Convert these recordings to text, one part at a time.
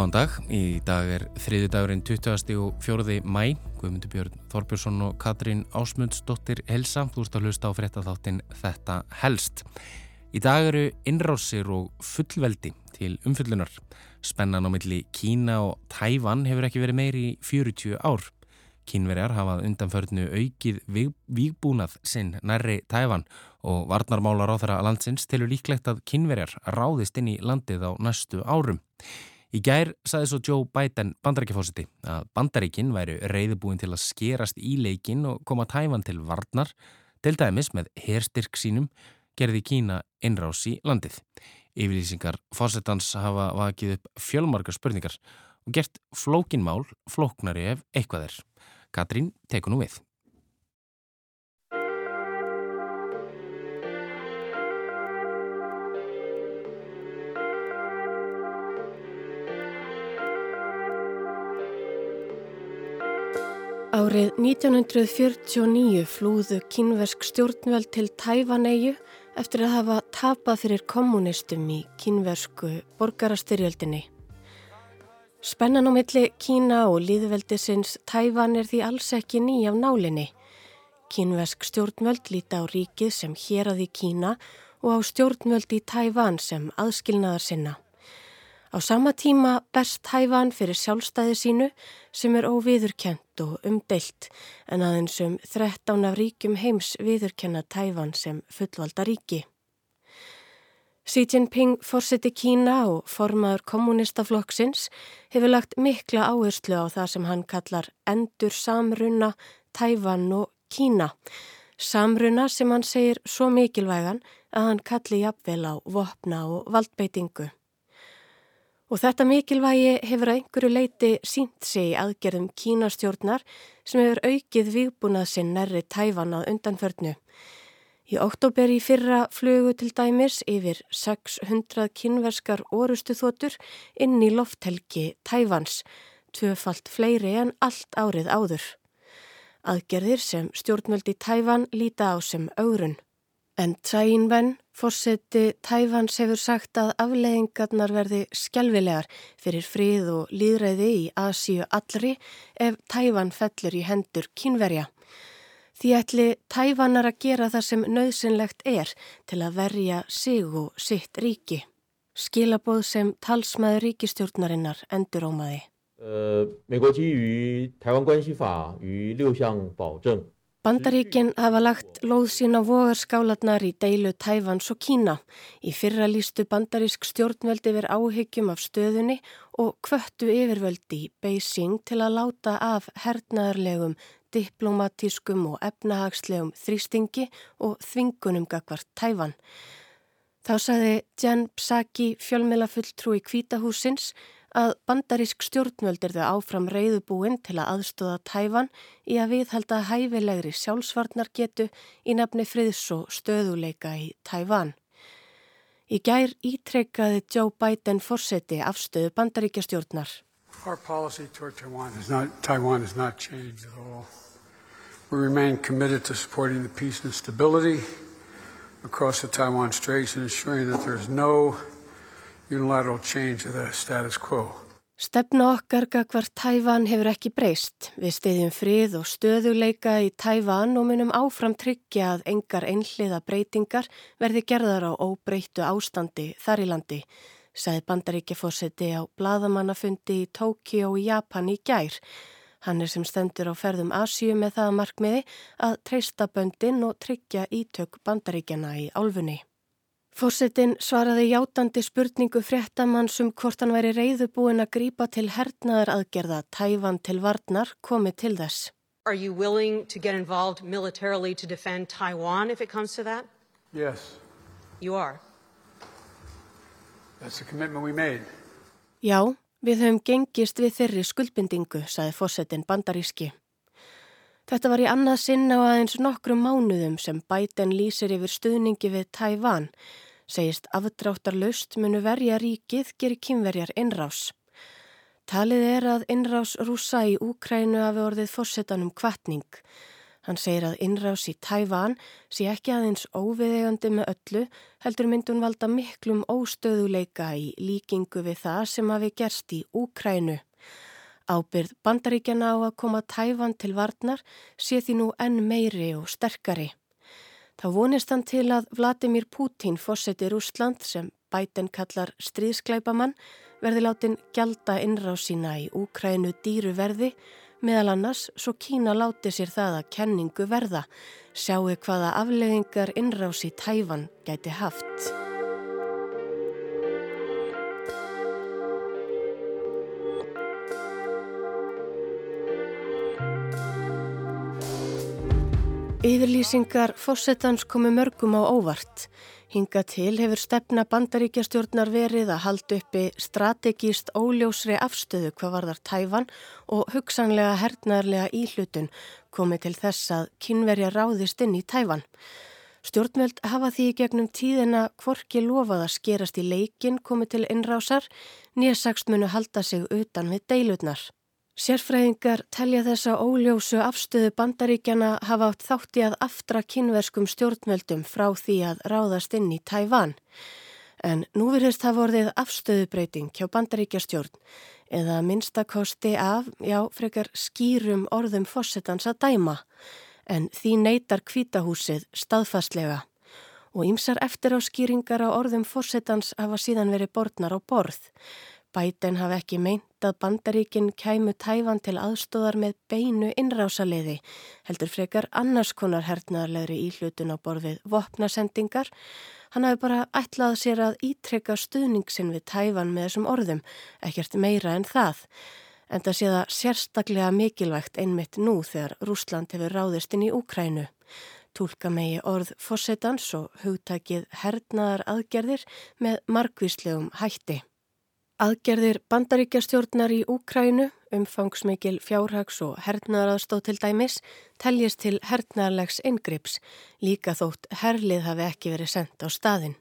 Góðan dag, í dag er þriði dagurinn 20. og 4. mæ. Guðmundur Björn Þorbjörnsson og Katrín Ásmundsdóttir helsa. Þú ert að hlusta á fréttaþáttin Þetta helst. Í dag eru innrásir og fullveldi til umfyllunar. Spennan á milli Kína og Tævan hefur ekki verið meiri í 40 ár. Kínverjar hafað undanförnu aukið vígbúnað sinn nærri Tævan og varnarmálar á þeirra landsins tilur líklegt að kínverjar ráðist inn í landið á næstu árum. Í gær saði svo Joe Biden bandarækjafósiti að bandaríkinn væri reyðbúin til að skerast í leikin og koma tæfan til varnar, til dæmis með herstyrk sínum gerði Kína innrás í landið. Yfirlýsingar fósettans hafa vakið upp fjölmarkar spurningar og gert flókinmál flóknari ef eitthvað er. Katrín tekur nú við. Árið 1949 flúðu kínversk stjórnveld til Tævaneyju eftir að hafa tapað fyrir kommunistum í kínversku borgarastyrjöldinni. Spennan á milli Kína og líðveldisins Tævan er því alls ekki ný af nálinni. Kínversk stjórnveld líti á ríkið sem hér að í Kína og á stjórnveld í Tævan sem aðskilnaðar sinna. Á sama tíma berst hæfan fyrir sjálfstæði sínu sem er óviðurkjent og umdeilt en aðeins um 13 af ríkjum heims viðurkenna tæfan sem fullvalda ríki. Xi Jinping fórseti Kína og formaður kommunistaflokksins hefur lagt mikla áherslu á það sem hann kallar endur samruna, tæfan og Kína. Samruna sem hann segir svo mikilvægan að hann kalli jafnvel á vopna og valdbeitingu. Og þetta mikilvægi hefur að einhverju leiti sínt sig aðgerðum kínastjórnar sem hefur aukið výbúnað sinn nærri tæfan að undanförnu. Í oktober í fyrra flugu til dæmis yfir 600 kynverskar orustu þotur inn í lofthelgi tæfans, tvöfalt fleiri en allt árið áður. Aðgerðir sem stjórnvöldi tæfan líta á sem aurun. En Tsai Ing-wen, fórseti Tæfans, hefur sagt að afleðingarnar verði skjálfilegar fyrir frið og líðræði í Asíu allri ef Tæfan fellur í hendur kínverja. Því ætli Tæfanar að gera það sem nöðsynlegt er til að verja sig og sitt ríki. Skilabóð sem talsmaður ríkistjórnarinnar endur ómaði. Uh, Bandaríkinn hafa lagt lóð sín á vogarskálanar í deilu Tævans og Kína. Í fyrra lístu bandarísk stjórnveldi verið áhyggjum af stöðunni og kvöttu yfirvöldi í Beijing til að láta af hernaðarlegum, diplomatískum og efnahagslegum þrýstingi og þvingunum gagvart Tævan. Þá saði Jan Psaki fjölmelafulltrú í Kvítahúsins að bandarísk stjórnvöld er þau áfram reyðubúin til að aðstóða tæfan í að viðhalda hæfilegri sjálfsvarnargetu í nafni friðs og stöðuleika í tæfan. Í gær ítrekkaði Joe Biden fórseti afstöðu bandaríkjastjórnar. Our policy toward Taiwan has not, Taiwan has not changed at all. We remain committed to supporting the peace and stability across the Taiwan Straits and ensuring that there is no unilateral change of the status quo. Stefna okkar gagvart Tævan hefur ekki breyst. Við stiðjum frið og stöðuleika í Tævan og munum áfram tryggja að engar einhliða breytingar verði gerðar á óbreyttu ástandi þar í landi, sagði bandaríkjafórseti á bladamannafundi í Tókíó í Japan í gær. Hann er sem stendur á ferðum Asju með það markmiði að treysta böndin og tryggja ítök bandaríkjana í álfunni. Fórsetin svaraði játandi spurningu fréttamanns um hvort hann væri reyðubúin að grípa til hernaðar aðgerða tæfan til varnar komið til þess. Are you willing to get involved militarily to defend Taiwan if it comes to that? Yes. You are? That's a commitment we made. Já, við höfum gengist við þeirri skuldbindingu, saði fórsetin bandaríski. Þetta var í annað sinna á aðeins nokkru mánuðum sem Biden lýsir yfir stuðningi við Tævan, segist afdráttar löst munu verja ríkið gerir kynverjar innrás. Talið er að innrás rúsa í Úkrænu hafi orðið fórsetanum kvartning. Hann segir að innrás í Tævan sé ekki aðeins óviðegandi með öllu, heldur myndun valda miklum óstöðuleika í líkingu við það sem hafi gerst í Úkrænu. Ábyrð bandaríkjana á að koma Tævan til varnar sé því nú enn meiri og sterkari. Þá vonist hann til að Vladimir Putin fórseti Rúsland sem bæten kallar stríðskleipamann verði látin gjalda innrás sína í Úkrænu dýru verði meðal annars svo Kína láti sér það að kenningu verða, sjáu hvaða afleðingar innrás í Tæfan gæti haft. Yfirlýsingar fórsetans komi mörgum á óvart. Hinga til hefur stefna bandaríkjastjórnar verið að halda uppi strategíst óljósri afstöðu hvað varðar tæfan og hugsanlega hernaðarlega íhlutun komið til þess að kynverja ráðist inn í tæfan. Stjórnveld hafa því gegnum tíðina kvorki lofað að skerast í leikin komið til innrásar, nýjasagst munu halda sig utan við deilutnar. Sérfræðingar telja þessa óljósu afstöðu bandaríkjana hafa átt þátti að aftra kynverskum stjórnveldum frá því að ráðast inn í Tævan. En nú virðist það vorðið afstöðubreiting hjá bandaríkjastjórn eða minnstakosti af, já, frekar skýrum orðum fósettans að dæma. En því neytar kvítahúsið staðfastlega og ýmsar eftir á skýringar á orðum fósettans hafa síðan verið borðnar á borð. Bæten hafi ekki meint að bandaríkinn kæmu tæfan til aðstóðar með beinu innrásaliði, heldur frekar annars konar hernaðarlegri íhlutun á borfið vopnasendingar. Hann hafi bara ætlað sér að ítrekka stuðningsin við tæfan með þessum orðum, ekkert meira en það. En það sé það sérstaklega mikilvægt einmitt nú þegar Rúsland hefur ráðist inn í Úkrænu. Tólka megi orð fósettans og hugtakið hernaðar aðgerðir með margvíslegum hætti. Aðgerðir bandaríkjastjórnar í Úkrænu, umfangsmikil fjárhags og hernaðaraðstóð til dæmis, teljist til hernaðarlegs ingrips, líka þótt herlið hafi ekki verið sendt á staðin.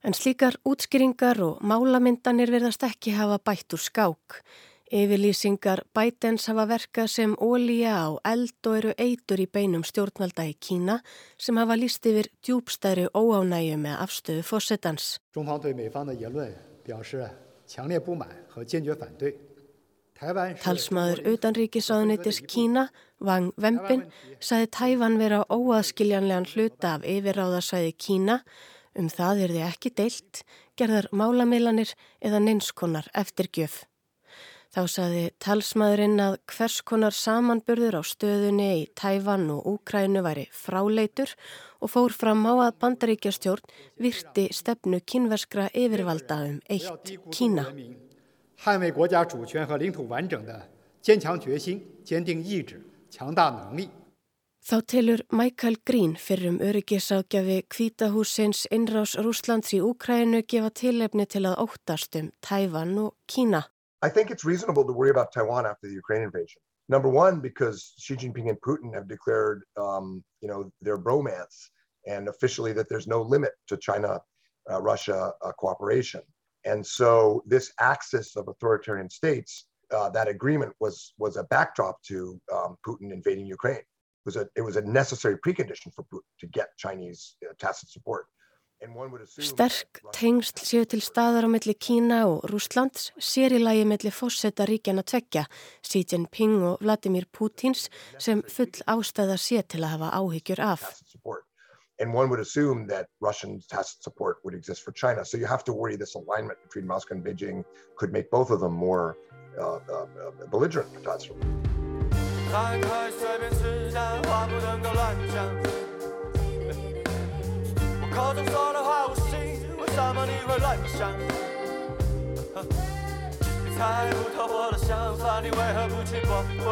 En slíkar útskýringar og málamyndanir verðast ekki hafa bætt úr skák. Yfirlýsingar bætens hafa verkað sem ólíja á eld og eru eitur í beinum stjórnvalda í Kína sem hafa líst yfir djúbstæri óánægju með afstöðu fósettans. Talsmaður utanríkisáðunitis Kína, Wang Wenbin, saði Tæfan vera óaðskiljanlegan hluta af yfirráðarsvæði Kína, um það er þið ekki deilt, gerðar málamilanir eða neinskonar eftirgjöf. Þá saði talsmaðurinn að hvers konar samanburður á stöðunni í Tæfan og Úkrænu væri fráleitur og fór fram á að bandaríkjastjórn virti stefnu kynverskra yfirvalda um eitt Kína. Þá telur Michael Green fyrrum öryggisákjafi kvítahúsins innrás Rúslands í Úkrænu gefa tilefni til að óttast um Tæfan og Kína. I think it's reasonable to worry about Taiwan after the Ukraine invasion. Number one, because Xi Jinping and Putin have declared, um, you know, their bromance and officially that there's no limit to China-Russia uh, uh, cooperation. And so this axis of authoritarian states, uh, that agreement was was a backdrop to um, Putin invading Ukraine. It was a it was a necessary precondition for Putin to get Chinese uh, tacit support. Sterk tengsl séu til staðar á milli Kína og Rúslands, sér í lagi milli fósetta ríkjana tvekja, Xi Jinping og Vladimir Putins sem full ástæða sé til að hafa áhyggjur af. And one would assume that Russian tacit support would exist for China. So you have to worry this alignment between Moscow and Beijing could make both of them more uh, uh, uh belligerent potentially. 口中说的话无心，为什么你会乱想？猜不透我的想法，你为何不去驳回？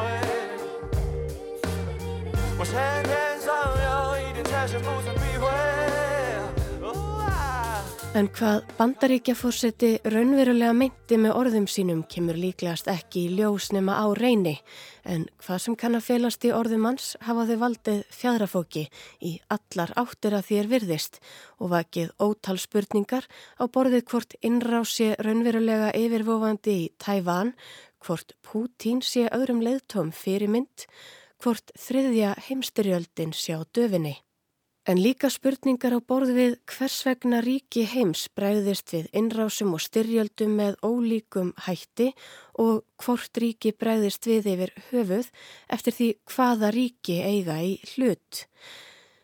我先天上有一点缺陷，不曾避讳。En hvað bandaríkjafórseti raunverulega meinti með orðum sínum kemur líklegast ekki í ljós nema á reyni en hvað sem kann að felast í orðum hans hafa þau valdið fjadrafóki í allar áttir að þér virðist og vakið ótal spurningar á borðið hvort innrási raunverulega yfirvofandi í Tævan, hvort Pútín sé öðrum leiðtóm fyrirmynd, hvort þriðja heimstyrjöldin sjá döfinni. En líka spurningar á borð við hvers vegna ríki heims bregðist við innrásum og styrjöldum með ólíkum hætti og hvort ríki bregðist við yfir höfuð eftir því hvaða ríki eiga í hlut.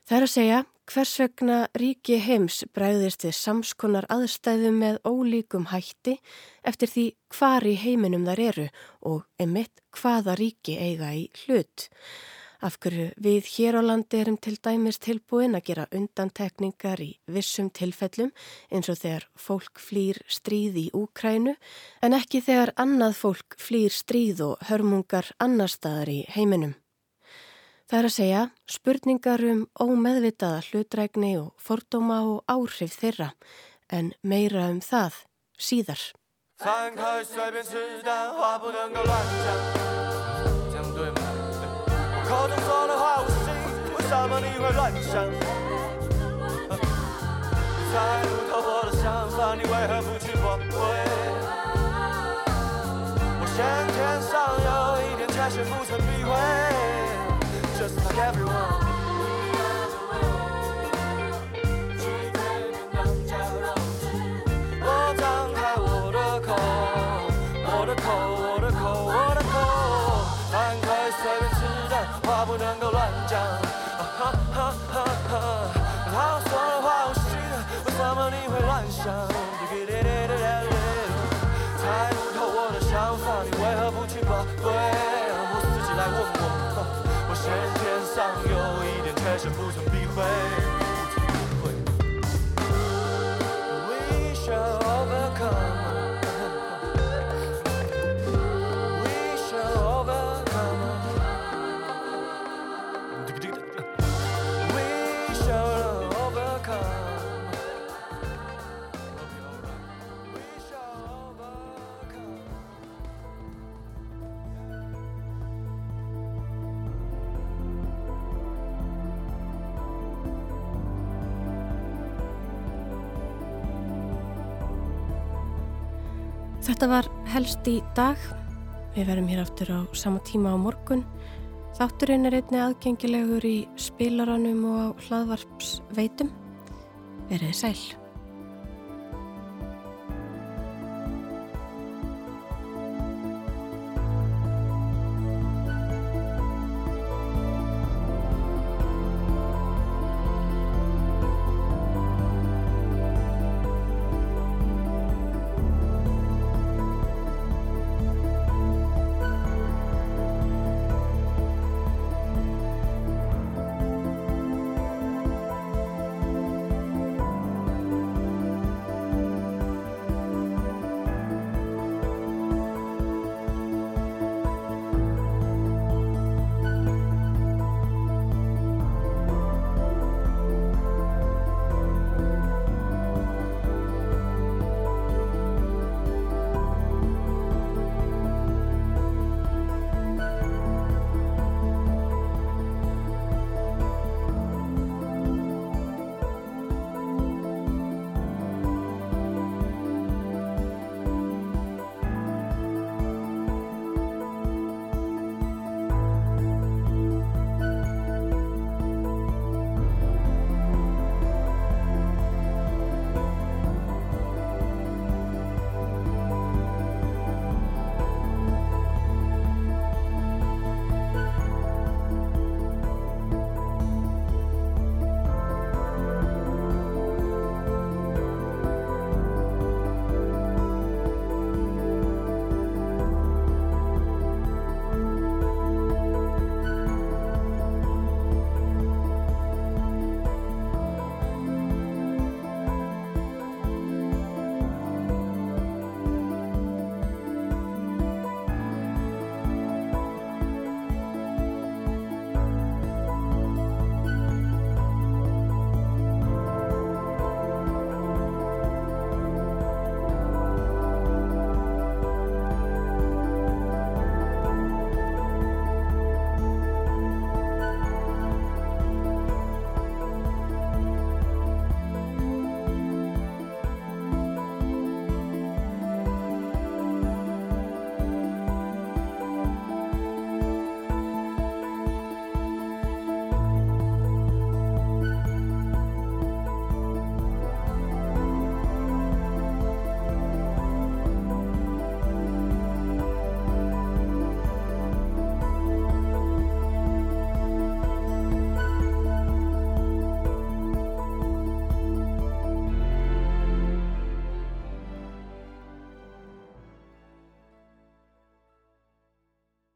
Það er að segja hvers vegna ríki heims bregðist við samskonar aðstæðum með ólíkum hætti eftir því hvar í heiminum þar eru og emitt hvaða ríki eiga í hlut. Af hverju við hér á landi erum til dæmis tilbúin að gera undantekningar í vissum tilfellum eins og þegar fólk flýr stríð í Úkrænu en ekki þegar annað fólk flýr stríð og hörmungar annar staðar í heiminum. Það er að segja spurningar um ómeðvitaða hlutrækni og fordóma og áhrif þeirra en meira um það síðar. 口中说的话我信，为什么你会乱想？猜不透我的想法，你为何不去驳回？我先天上有一点缺陷，不曾避讳。Just like everyone。Þetta var helst í dag. Við verum hér aftur á sama tíma á morgun. Þátturinn er einni aðgengilegur í spilaranum og á hlaðvarps veitum. Verðið sæl.